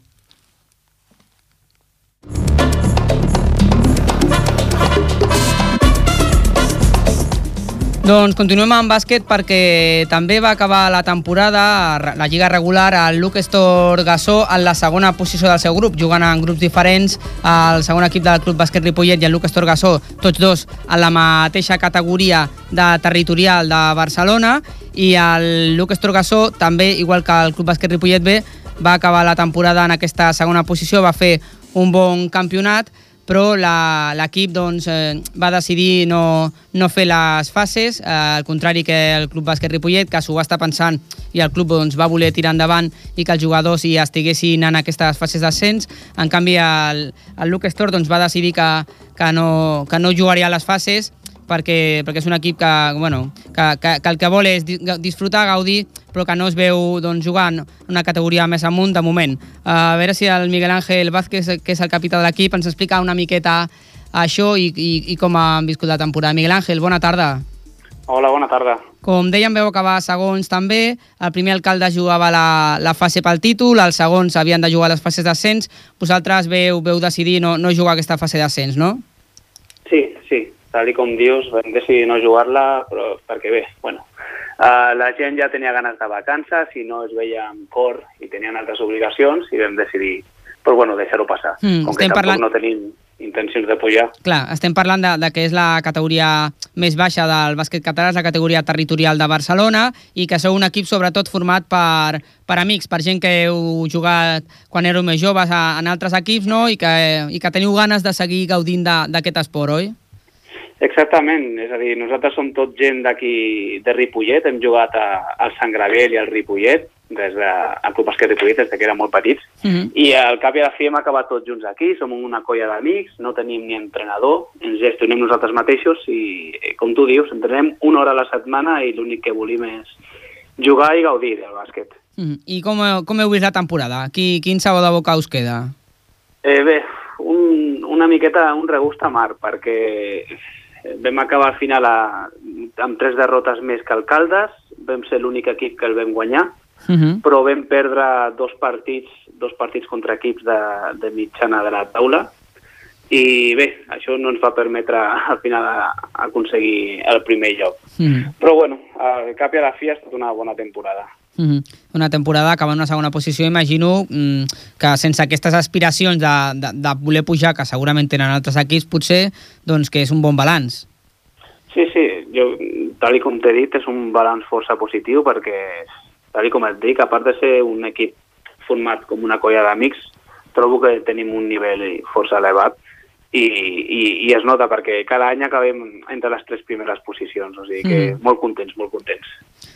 B: Doncs continuem amb bàsquet perquè també va acabar la temporada, la lliga regular, el Luke Estor Gassó en la segona posició del seu grup, jugant en grups diferents, el segon equip del Club Bàsquet Ripollet i el Luke Estor Gassó, tots dos en la mateixa categoria de territorial de Barcelona, i el Luke Estor Gassó també, igual que el Club Bàsquet Ripollet B, va acabar la temporada en aquesta segona posició, va fer un bon campionat, però l'equip doncs, eh, va decidir no, no fer les fases, eh, al contrari que el Club Bàsquet Ripollet, que s'ho va estar pensant i el club doncs, va voler tirar endavant i que els jugadors hi estiguessin en aquestes fases d'ascens. En canvi, el, el Luke Store doncs, va decidir que, que, no, que no jugaria a les fases perquè, perquè és un equip que, bueno, que, que, que el que vol és di- disfrutar, gaudir, però que no es veu doncs, jugant una categoria més amunt de moment. Uh, a veure si el Miguel Ángel Vázquez, que és el capità de l'equip, ens explica una miqueta això i, i, i com han viscut la temporada. Miguel Ángel, bona tarda.
M: Hola, bona tarda.
B: Com dèiem, veu acabar segons també. El primer alcalde jugava la, la fase pel títol, els segons havien de jugar les fases d'ascens. Vosaltres veu, veu decidir no, no jugar aquesta fase d'ascens, no?
M: Sí, tal i com dius, vam decidir no jugar-la, però perquè bé, bueno, uh, la gent ja tenia ganes de vacances i no es veia amb cor i tenien altres obligacions i vam decidir, però bueno, deixar-ho passar.
B: Mm,
M: com que tampoc
B: parlant-
M: no tenim intencions de pujar.
B: Clar, estem parlant de, de que és la categoria més baixa del bàsquet català, és la categoria territorial de Barcelona i que sou un equip sobretot format per, per amics, per gent que heu jugat quan éreu més joves a, en altres equips no? I, que, i que teniu ganes de seguir gaudint d'aquest esport, oi?
M: Exactament, és a dir, nosaltres som tot gent d'aquí de Ripollet, hem jugat a, al Sant Gravel i al Ripollet, des de, al Club Bàsquet Ripollet, des de que érem molt petits,
B: Mm -hmm.
M: I al cap i a la fi hem acabat tots junts aquí, som una colla d'amics, no tenim ni entrenador, ens gestionem nosaltres mateixos i, eh, com tu dius, entrenem una hora a la setmana i l'únic que volim és jugar i gaudir del bàsquet.
B: Mm. I com, com heu vist la temporada? Qui, quin sabor de boca us queda?
M: Eh, bé, un, una miqueta un regust amar, perquè vam acabar al final a, amb tres derrotes més que alcaldes, vam ser l'únic equip que el vam guanyar,
B: Mm -hmm.
M: però vam perdre dos partits, dos partits contra equips de, de mitjana de la taula i bé, això no ens va permetre al final aconseguir el primer lloc.
B: Mm
M: Però bueno, al cap i a la fi ha estat una bona temporada.
B: -hmm. Una temporada acaba en una segona posició, imagino mm, que sense aquestes aspiracions de, de, de voler pujar, que segurament tenen altres equips, potser doncs que és un bon balanç.
M: Sí, sí, jo, tal com t'he dit, és un balanç força positiu perquè, tal com et dic, a part de ser un equip format com una colla d'amics, trobo que tenim un nivell força elevat i, i, i es nota perquè cada any acabem entre les tres primeres posicions, o sigui que
B: Mm.
M: molt contents, molt contents.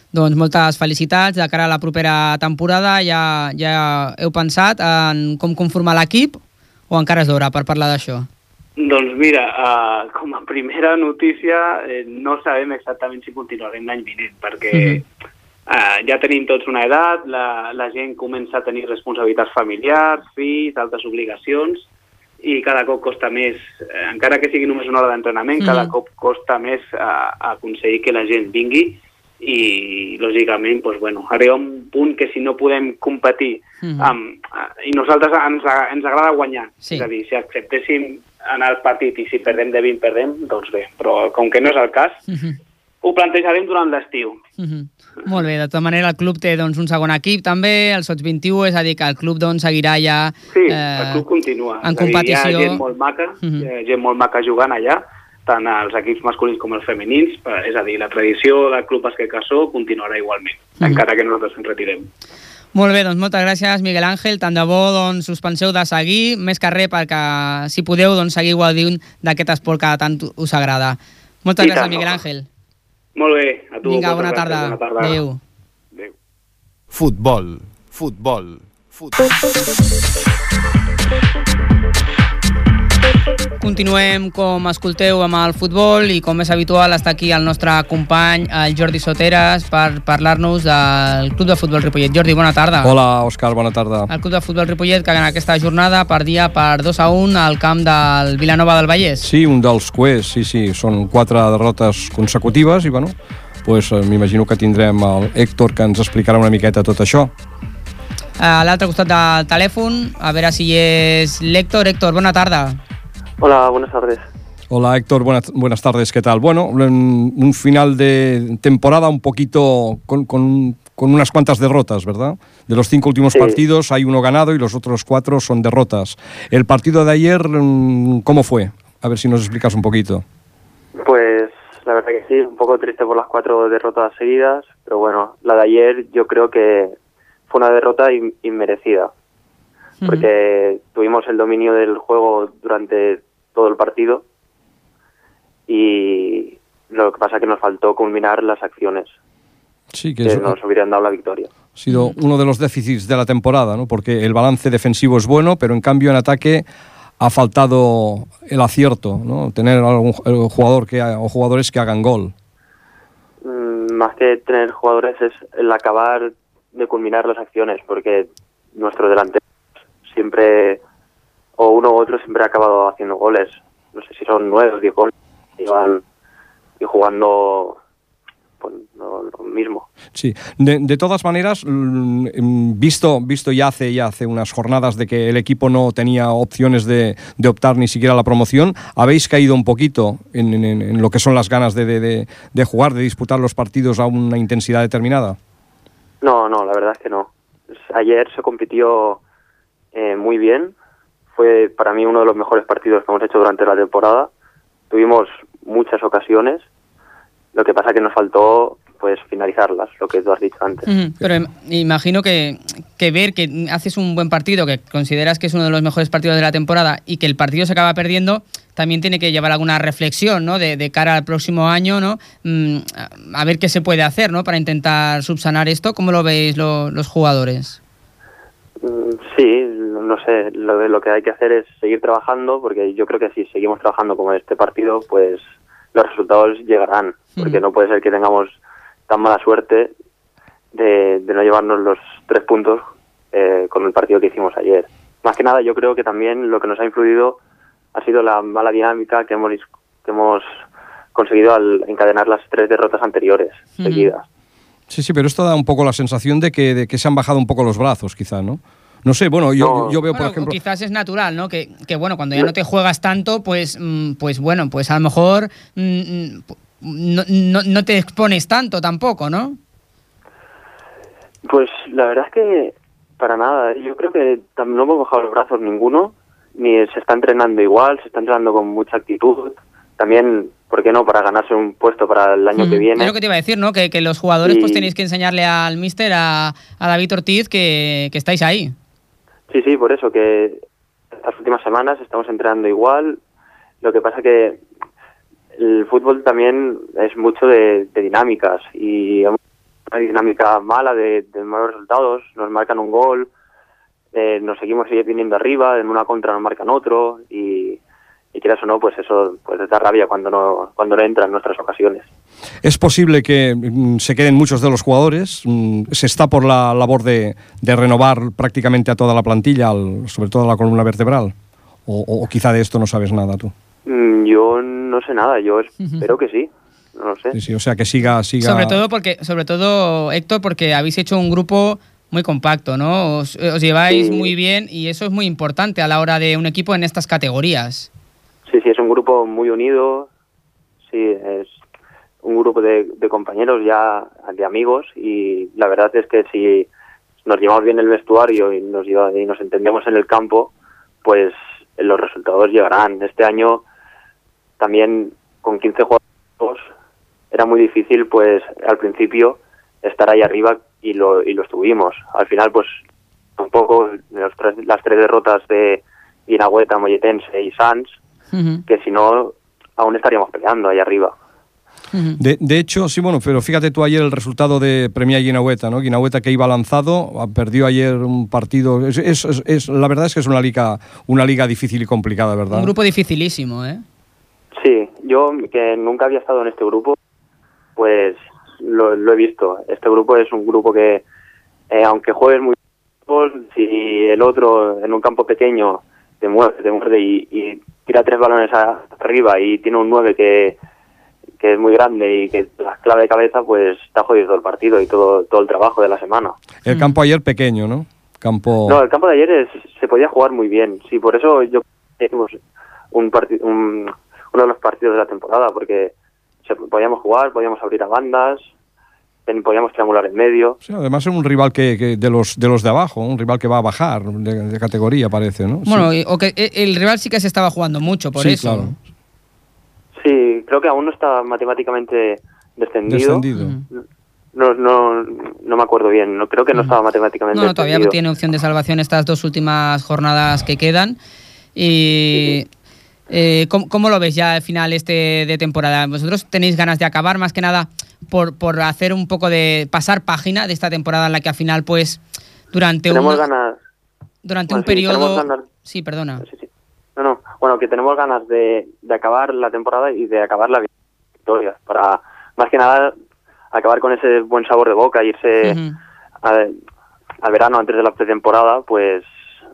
B: Doncs moltes felicitats de cara a la propera temporada. Ja, ja heu pensat en com conformar l'equip o encara és d'hora per parlar d'això?
M: Doncs mira, uh, com a primera notícia, eh, no sabem exactament si continuarem l'any vinent, perquè uh, ja tenim tots una edat, la, la gent comença a tenir responsabilitats familiars, fills, altres obligacions, i cada cop costa més, eh, encara que sigui només una hora d'entrenament,
B: Mhm.
M: cada cop costa més uh, aconseguir que la gent vingui, i lògicament doncs, bueno, arriba un punt que si no podem competir
B: Mhm.
M: amb, eh, i nosaltres ens, ens agrada guanyar
B: Sí.
M: és a dir, si acceptéssim anar al partit i si perdem de 20 perdem, doncs bé però com que no és el cas,
B: Mhm.
M: ho plantejarem durant l'estiu
B: Mhm. Molt bé, de tota manera el club té doncs, un segon equip també, el Sots 21, és a dir que el club doncs, seguirà ja
M: sí,
B: eh,
M: el club continua
B: en
M: a dir,
B: competició.
M: hi ha gent molt maca
B: Mhm.
M: hi ha gent molt maca jugant allà tant els equips masculins com els femenins, eh, és a dir, la tradició del Club Bàsquet Cassó continuarà igualment,
B: Mhm.
M: encara que nosaltres ens retirem.
B: Molt bé, doncs moltes gràcies Miguel Àngel, tant de bo doncs, us penseu de seguir, més que res perquè si podeu doncs, seguir gaudint d'aquest esport que tant us agrada. Moltes
M: I
B: gràcies
M: tant,
B: Miguel
M: home.
B: Àngel.
M: Molt bé, a tu.
B: Vinga, bona
M: gràcies,
B: tarda.
M: Bona tarda.
B: Adéu.
M: Adéu.
D: Futbol, futbol, futbol.
B: Continuem, com escolteu, amb el futbol i com és habitual està aquí el nostre company, el Jordi Soteres, per parlar-nos del Club de Futbol Ripollet. Jordi, bona tarda.
N: Hola, Òscar, bona tarda.
B: El Club de Futbol Ripollet que en aquesta jornada perdia per 2 a 1 al camp del Vilanova del Vallès.
N: Sí, un dels cuers, sí, sí, són quatre derrotes consecutives i, bueno, pues, eh, m'imagino que tindrem el Héctor que ens explicarà una miqueta tot això.
B: A l'altre costat del telèfon, a veure si és l'Héctor. Héctor, bona tarda.
O: Hola, buenas tardes.
N: Hola Héctor, buenas, buenas tardes, ¿qué tal? Bueno, en un final de temporada un poquito con, con- con unas cuantas derrotas, ¿verdad? De los cinco últimos
O: Sí.
N: partidos hay uno ganado y los otros cuatro son derrotas. El partido de ayer, mm, ¿cómo fue? A ver si nos explicas un poquito.
O: Pues la verdad que sí, un poco triste por las cuatro derrotas seguidas, pero bueno, la de ayer yo creo que fue una derrota in- inmerecida, porque tuvimos el dominio del juego durante todo el partido y lo que pasa es que nos faltó culminar las acciones
N: Sí, que
O: que nos hubieran dado la victoria.
N: ha sido uno de los déficits de la temporada, ¿no? Porque el balance defensivo es bueno, pero en cambio en ataque ha faltado el acierto, ¿no? Tener algún ju- jugador que o jugadores que hagan gol.
O: Mm, Más que tener jugadores es el acabar de culminar las acciones, porque nuestro delantero siempre, o uno u otro, siempre ha acabado haciendo goles. No sé si son nueve o diez goles. Y van y jugando pues, lo, lo mismo.
N: Sí, de, de todas maneras, mm, mm, visto, visto ya hace, ya hace unas jornadas de que el equipo no tenía opciones de, de optar ni siquiera a la promoción, habéis caído un poquito en, en- en lo que son las ganas de, de- de- de jugar, de disputar los partidos a una intensidad determinada.
O: No, no, la verdad es que no. Ayer se compitió eh, muy bien. Fue para mí uno de los mejores partidos que hemos hecho durante la temporada. Tuvimos muchas ocasiones. Lo que pasa que nos faltó pues finalizarlas, lo que tú has dicho antes.
B: Ujú, Pero im- imagino que, que ver que haces un buen partido, que consideras que es uno de los mejores partidos de la temporada y que el partido se acaba perdiendo, también tiene que llevar alguna reflexión, ¿no? De, de cara al próximo año, ¿no? Mm, a a ver qué se puede hacer, ¿no? Para intentar subsanar esto. ¿Cómo lo veis lo- los jugadores?
O: Mm, Sí, no sé, lo, de- lo que hay que hacer es seguir trabajando, porque yo creo que si seguimos trabajando como este partido, pues los resultados llegarán, porque no puede ser que tengamos tan mala suerte de, de no llevarnos los tres puntos eh, con el partido que hicimos ayer. Más que nada, yo creo que también lo que nos ha influido ha sido la mala dinámica que hemos, que hemos conseguido al encadenar las tres derrotas anteriores
B: Ujú.
O: seguidas.
N: Sí, sí, pero esto da un poco la sensación de que, de que se han bajado un poco los brazos, quizá, ¿no? No sé, bueno, yo, yo veo, por
B: Bueno,
N: ejemplo...
B: quizás es natural, ¿no? Que, que, bueno, cuando ya no te juegas tanto, pues, mm, pues bueno, pues a lo mejor mm, mm, no, no- no te expones tanto tampoco, ¿no?
O: Pues la verdad es que para nada. Yo creo que no hemos bajado los brazos ninguno, ni se está entrenando igual, se está entrenando con mucha actitud. También, ¿por qué no? Para ganarse un puesto para el año que viene.
B: Es lo que te iba a decir, ¿no? Que, que los jugadores pues tenéis que enseñarle al míster, a, a David Ortiz, que, que estáis ahí.
O: Sí, sí, por eso que estas últimas semanas estamos entrenando igual. Lo que pasa que el fútbol también es mucho de, dinámicas y una dinámica mala de, de malos resultados. Nos marcan un gol, eh, nos seguimos viniendo arriba, en una contra nos marcan otro y, y quieras o no, pues eso pues da rabia cuando no, cuando no entran nuestras ocasiones.
N: Es posible que mm, se queden muchos de los jugadores. mm, Se está por la labor de, de renovar prácticamente a toda la plantilla, al- sobre todo a la columna vertebral. O, o- o quizá de esto no sabes nada tú.
O: Mm, Yo no sé nada, yo espero que sí, no lo sé.
N: Sí, sí, o sea, que siga... siga...
B: Sobre todo porque, sobre todo, Héctor, porque habéis hecho un grupo muy compacto, ¿no? Os, os lleváis
O: Sí.
B: muy bien y eso es muy importante a la hora de un equipo en estas categorías.
O: Sí, sí, es un grupo muy unido, sí, es un grupo de, de compañeros ya, de amigos y la verdad es que si nos llevamos bien el vestuario y nos, lleva- y nos entendemos en el campo, pues los resultados llegarán. Este año también con 15 jugadores era muy difícil pues al principio estar ahí arriba y lo, y lo estuvimos. Al final pues un poco los tres- las tres derrotas de Inagüeta, Molletense y Sanz que si no, aún estaríamos peleando ahí arriba.
N: De, de hecho, sí, bueno, pero fíjate tú ayer el resultado de Premia Guinahueta, ¿no? Guinahueta que iba lanzado, ah, perdió ayer un partido. Es, es- es- es- la verdad es que es una liga, una liga difícil y complicada, ¿verdad?
B: Un grupo dificilísimo, ¿eh?
O: Sí, yo que nunca había estado en este grupo, pues lo, lo he visto. Este grupo es un grupo que, eh, aunque juegues muy fútbol, si el otro en un campo pequeño te muerde, te muerde y, y tira tres balones a- arriba y tiene un 9 que, que es muy grande y que la clave de cabeza, pues está jodido todo el partido y todo, todo el trabajo de la semana.
N: El campo ayer pequeño, ¿no? Campo...
O: No, el campo de ayer es- se podía jugar muy bien. Sí, por eso yo hicimos un, parti- un, uno de los partidos de la temporada, porque se, podíamos jugar, podíamos abrir a bandas, podíamos triangular en medio.
N: Sí, además es un rival que, que de los de los de abajo, un rival que va a bajar de, de categoría, parece, ¿no?
B: Bueno,
N: Sí.
B: y- o que eh, el rival sí que se estaba jugando mucho por
N: Sí,
B: eso.
N: claro.
O: Sí, creo que aún no está matemáticamente descendido.
N: Descendido.
O: No, no, no me acuerdo bien, no creo que no estaba matemáticamente
B: No, no, todavía
O: descendido.
B: tiene opción de salvación estas dos últimas jornadas que quedan. Y eh, ¿cómo, cómo lo ves ya al final este de temporada? ¿Vosotros tenéis ganas de acabar más que nada por, por hacer un poco de pasar página de esta temporada en la que al final pues durante
O: Tenemos
B: un
O: ganas,
B: durante
O: bueno,
B: un
O: sí,
B: periodo
O: ganas-
B: sí, perdona.
O: no, no, bueno, que tenemos ganas de, de acabar la temporada y de acabar la victoria, para más que nada acabar con ese buen sabor de boca, irse al, al verano antes de la pretemporada, pues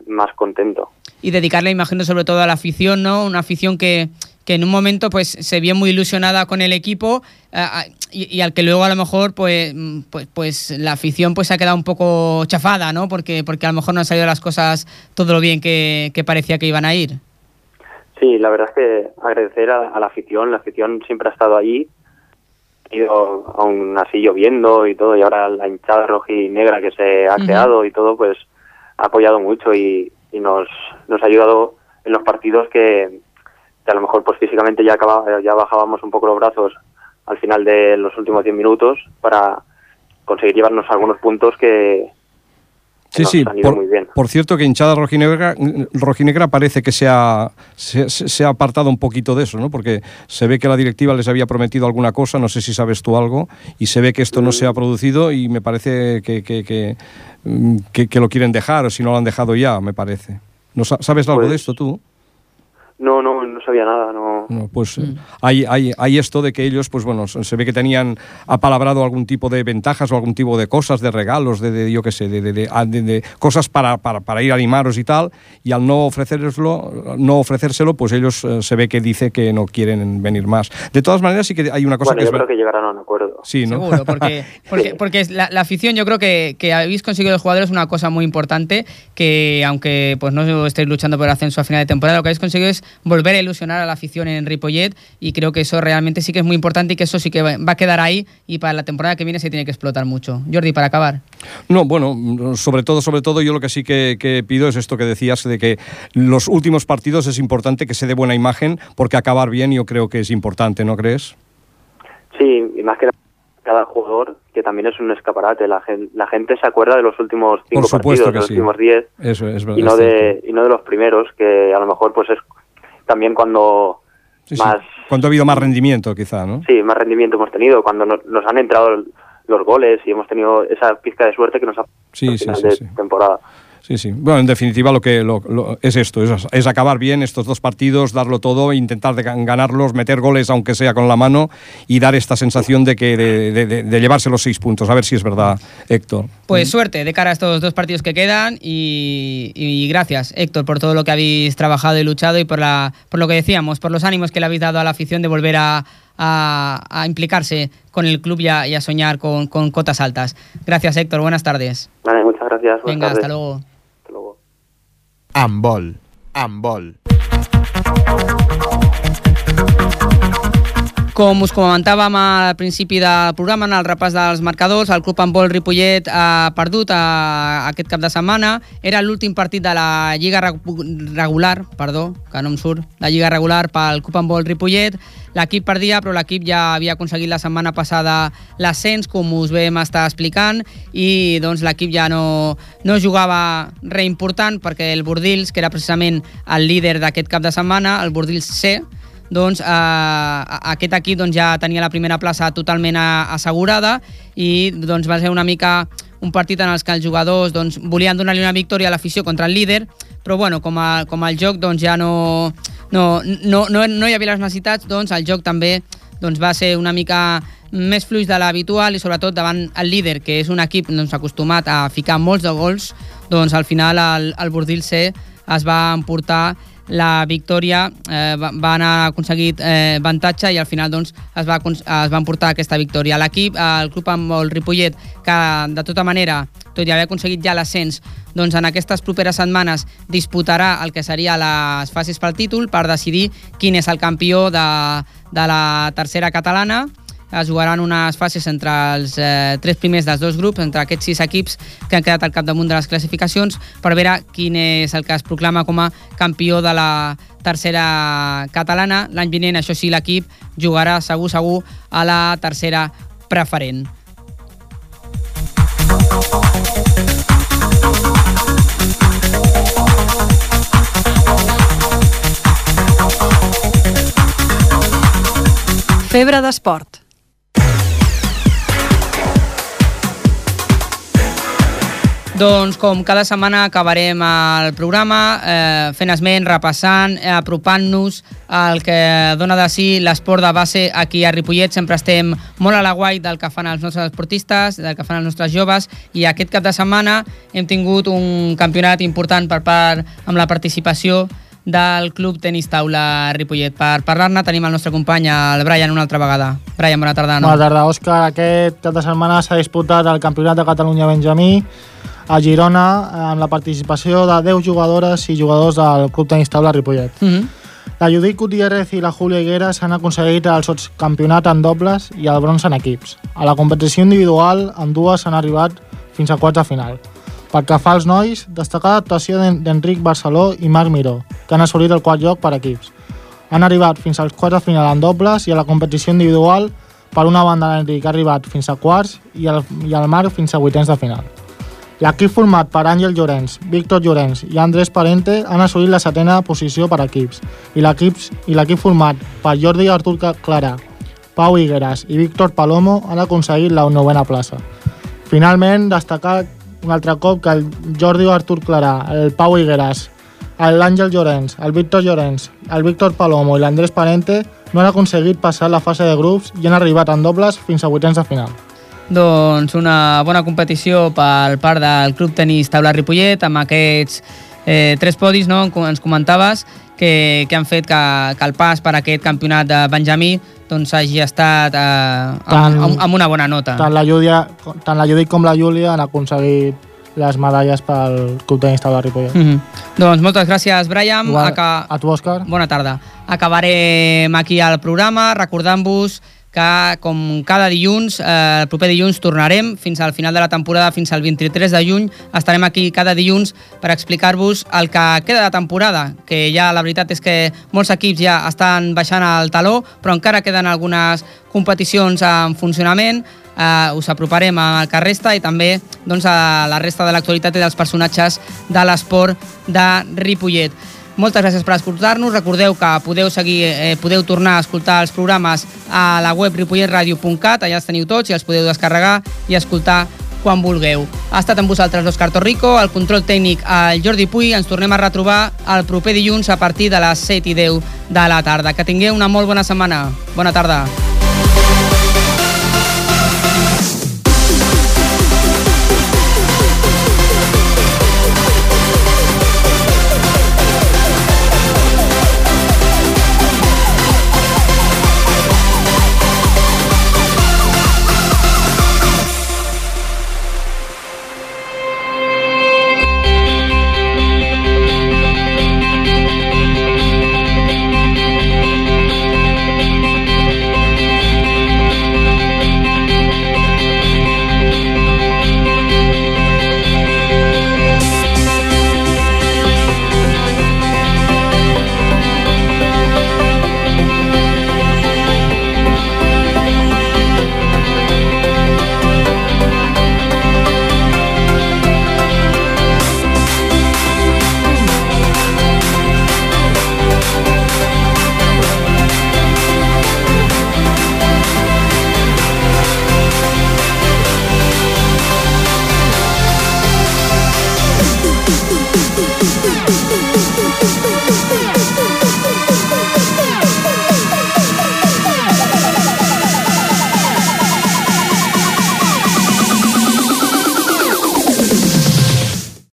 O: más contento.
B: y dedicarle, imagino, sobre todo a la afición, ¿no? Una afición que, que en un momento pues se vio muy ilusionada con el equipo eh, a- y, y al que luego a lo mejor pues, mm, pues, pues la afición pues se ha quedado un poco chafada, ¿no? Porque, porque a lo mejor no han salido las cosas todo lo bien que, que parecía que iban a ir.
O: Sí, la verdad es que agradecer a, a la afición, la afición siempre ha estado allí, ha ido aún así lloviendo y todo, y ahora la hinchada roja y negra que se ha creado y todo, pues ha apoyado mucho y, y nos, nos ha ayudado en los partidos que, que a lo mejor pues físicamente ya, acaba, ya bajábamos un poco los brazos al final de los últimos 10 minutos para conseguir llevarnos algunos puntos que,
N: Sí, sí,
O: han ido
N: por,
O: muy bien.
N: por cierto que hinchada rojinegra, rojinegra parece que se ha, se, ha apartado un poquito de eso, ¿no? Porque se ve que la directiva les había prometido alguna cosa, no sé si sabes tú algo, y se ve que esto no se ha producido y me parece que, que, que, mm, que- que lo quieren dejar, o si no lo han dejado ya, me parece. ¿No sa- ¿Sabes algo
O: Pues-
N: de esto tú?
O: No, no, no sabía nada, no.
N: No, pues eh, hay, hay, hay esto de que ellos, pues bueno, se ve que tenían apalabrado algún tipo de ventajas o algún tipo de cosas, de regalos, de, de, yo qué sé, de, de- de- ah, de- de cosas para, para, para ir a animaros y tal, y al no ofrecérselo, no ofrecérselo, pues ellos eh, se ve que dice que no quieren venir más. De todas maneras, sí que hay una cosa
O: bueno,
N: que
O: yo
N: es
O: creo que llegarán a un acuerdo.
N: Sí, ¿no?
B: Seguro, porque, porque, porque es la, la afición, yo creo que, que habéis conseguido los jugadores una cosa muy importante, que aunque pues no estéis luchando por el ascenso a final de temporada, lo que habéis conseguido es volver a ilusionar a la afición en Ripollet y creo que eso realmente sí que es muy importante y que eso sí que va a quedar ahí y para la temporada que viene se tiene que explotar mucho. Jordi, para acabar.
N: No, bueno, sobre todo, sobre todo, yo lo que sí que, que pido es esto que decías, de que los últimos partidos es importante que se dé buena imagen, porque acabar bien yo creo que es importante, ¿no crees?
O: Sí, y más que nada, cada jugador, que también es un escaparate. La, gen- la gente se acuerda de los últimos cinco
N: supuesto
O: partidos,
N: que
O: de los
N: sí.
O: últimos diez,
N: Eso es verdad.
O: y no,
N: es
O: de, y no de los primeros, que a lo mejor pues es también cuando
N: Sí, sí.
O: más,
N: Cuando ha habido más rendimiento, quizá, ¿no?
O: sí, más rendimiento hemos tenido, cuando no- nos han entrado los goles y hemos tenido esa pizca de suerte que nos ha
N: Sí, sí,
O: final
N: sí,
O: de
N: sí.
O: temporada.
N: Sí, sí. Bueno, en definitiva lo que lo- lo- es esto, es, es acabar bien estos dos partidos, darlo todo, intentar de gan- ganarlos, meter goles aunque sea con la mano y dar esta sensación de que de, de- de- de llevarse los seis puntos. A ver si es verdad, Héctor.
B: Pues suerte de cara a estos dos partidos que quedan y, y gracias, Héctor, por todo lo que habéis trabajado y luchado y por, la, por lo que decíamos, por los ánimos que le habéis dado a la afición de volver a, a- a implicarse con el club y a, y a soñar con, con cotas altas. Gracias, Héctor. Buenas tardes.
O: Vale, muchas gracias. buenas
B: Venga,
O: tardes.
B: Hasta luego.
D: Amb vol.
B: Com us comentàvem al principi del programa, en el repàs dels marcadors, el club handbol Ripollet ha perdut a, aquest cap de setmana. Era l'últim partit de la Lliga Regu- regular, perdó, que no em surt, la Lliga regular pel club handbol Ripollet. L'equip perdia, però l'equip ja havia aconseguit la setmana passada l'ascens, com us vam estar explicant, i doncs l'equip ja no, no jugava res important perquè el Bordils, que era precisament el líder d'aquest cap de setmana, el Bordils C, doncs eh, aquest equip doncs, ja tenia la primera plaça totalment assegurada i doncs, va ser una mica un partit en els que els jugadors doncs, volien donar-li una victòria a l'afició contra el líder, però bueno, com, a, com el joc doncs, ja no, no, no, no, no hi havia les necessitats, doncs el joc també doncs, va ser una mica més fluix de l'habitual i sobretot davant el líder, que és un equip doncs, acostumat a ficar molts de gols, doncs al final el, el Bordil C es va emportar la victòria, eh, va- van aconseguir eh, avantatge i al final doncs, es, va, es van portar aquesta victòria. L'equip, el club amb el Ripollet, que de tota manera, tot i haver aconseguit ja l'ascens, doncs en aquestes properes setmanes disputarà el que seria les fases pel títol per decidir quin és el campió de, de la tercera catalana es jugaran unes fases entre els eh, tres primers dels dos grups, entre aquests sis equips que han quedat al capdamunt de les classificacions, per veure quin és el que es proclama com a campió de la tercera catalana. L'any vinent, això sí, l'equip jugarà segur, segur a la tercera preferent.
A: Febre d'esport.
B: Doncs com cada setmana acabarem el programa eh, fent esment, repassant, eh, apropant-nos al que dona de si l'esport de base aquí a Ripollet. Sempre estem molt a la guai del que fan els nostres esportistes, del que fan els nostres joves i aquest cap de setmana hem tingut un campionat important per part amb la participació del Club Tenis Taula Ripollet. Per parlar-ne tenim el nostre company, el Brian, una altra vegada. Brian, bona tarda.
J: Bona tarda, Òscar. Aquest cap de setmana s'ha disputat el Campionat de Catalunya Benjamí a Girona amb la participació de 10 jugadores i jugadors del Club Tenis Taula Ripollet.
B: Mm -hmm.
J: La Judit Gutiérrez i la Júlia Higueras han aconseguit el sotscampionat en dobles i el bronze en equips. A la competició individual, amb dues han arribat fins a quarts de final. Pel que fa als nois, destacar l'actuació d'en- d'Enric Barceló i Marc Miró, que han assolit el quart lloc per equips. Han arribat fins als quarts de final en dobles i a la competició individual, per una banda l'Enric ha arribat fins a quarts i el, i el Marc fins a vuitens de final. L'equip format per Àngel Llorenç, Víctor Llorenç i Andrés Parente han assolit la setena posició per equips i l'equip format per Jordi Artur Clarà, Pau Higueras i Víctor Palomo han aconseguit la novena plaça. Finalment, destacar un altre cop que el Jordi Artur Clarà, el Pau Higueras, l'Àngel Llorenç, el Víctor Llorenç, el Víctor Palomo i l'Andrés Parente no han aconseguit passar la fase de grups i han arribat en dobles fins a vuitens de final.
B: Doncs una bona competició per part del Club Tenis Taula Ripollet amb aquests eh, tres podis, no? com ens comentaves, que, que han fet que, que el pas per aquest campionat de Benjamí doncs hagi estat eh, amb,
J: Tant-
B: amb, amb una bona nota.
J: Tant la, Júlia, tant la Judit com la Júlia han aconseguit les medalles pel Club Tenis Taula Ripollet.
B: Mm -hmm. Doncs moltes gràcies, Brian.
J: Igual,
B: Aca...
J: A tu, Òscar.
B: Bona tarda. Acabarem aquí el programa recordant-vos que com cada dilluns, eh, el proper dilluns tornarem fins al final de la temporada, fins al 23 de juny. Estarem aquí cada dilluns per explicar-vos el que queda de temporada, que ja la veritat és que molts equips ja estan baixant el taló, però encara queden algunes competicions en funcionament. Eh, us aproparem al que resta i també doncs, a la resta de l'actualitat i dels personatges de l'esport de Ripollet. Moltes gràcies per escoltar-nos. Recordeu que podeu seguir, eh, podeu tornar a escoltar els programes a la web ripolletradio.cat, allà els teniu tots i els podeu descarregar i escoltar quan vulgueu. Ha estat amb vosaltres l'Òscar Torrico, el control tècnic el Jordi Puy. Ens tornem a retrobar el proper dilluns a partir de les 7 i 10 de la tarda. Que tingueu una molt bona setmana. Bona tarda.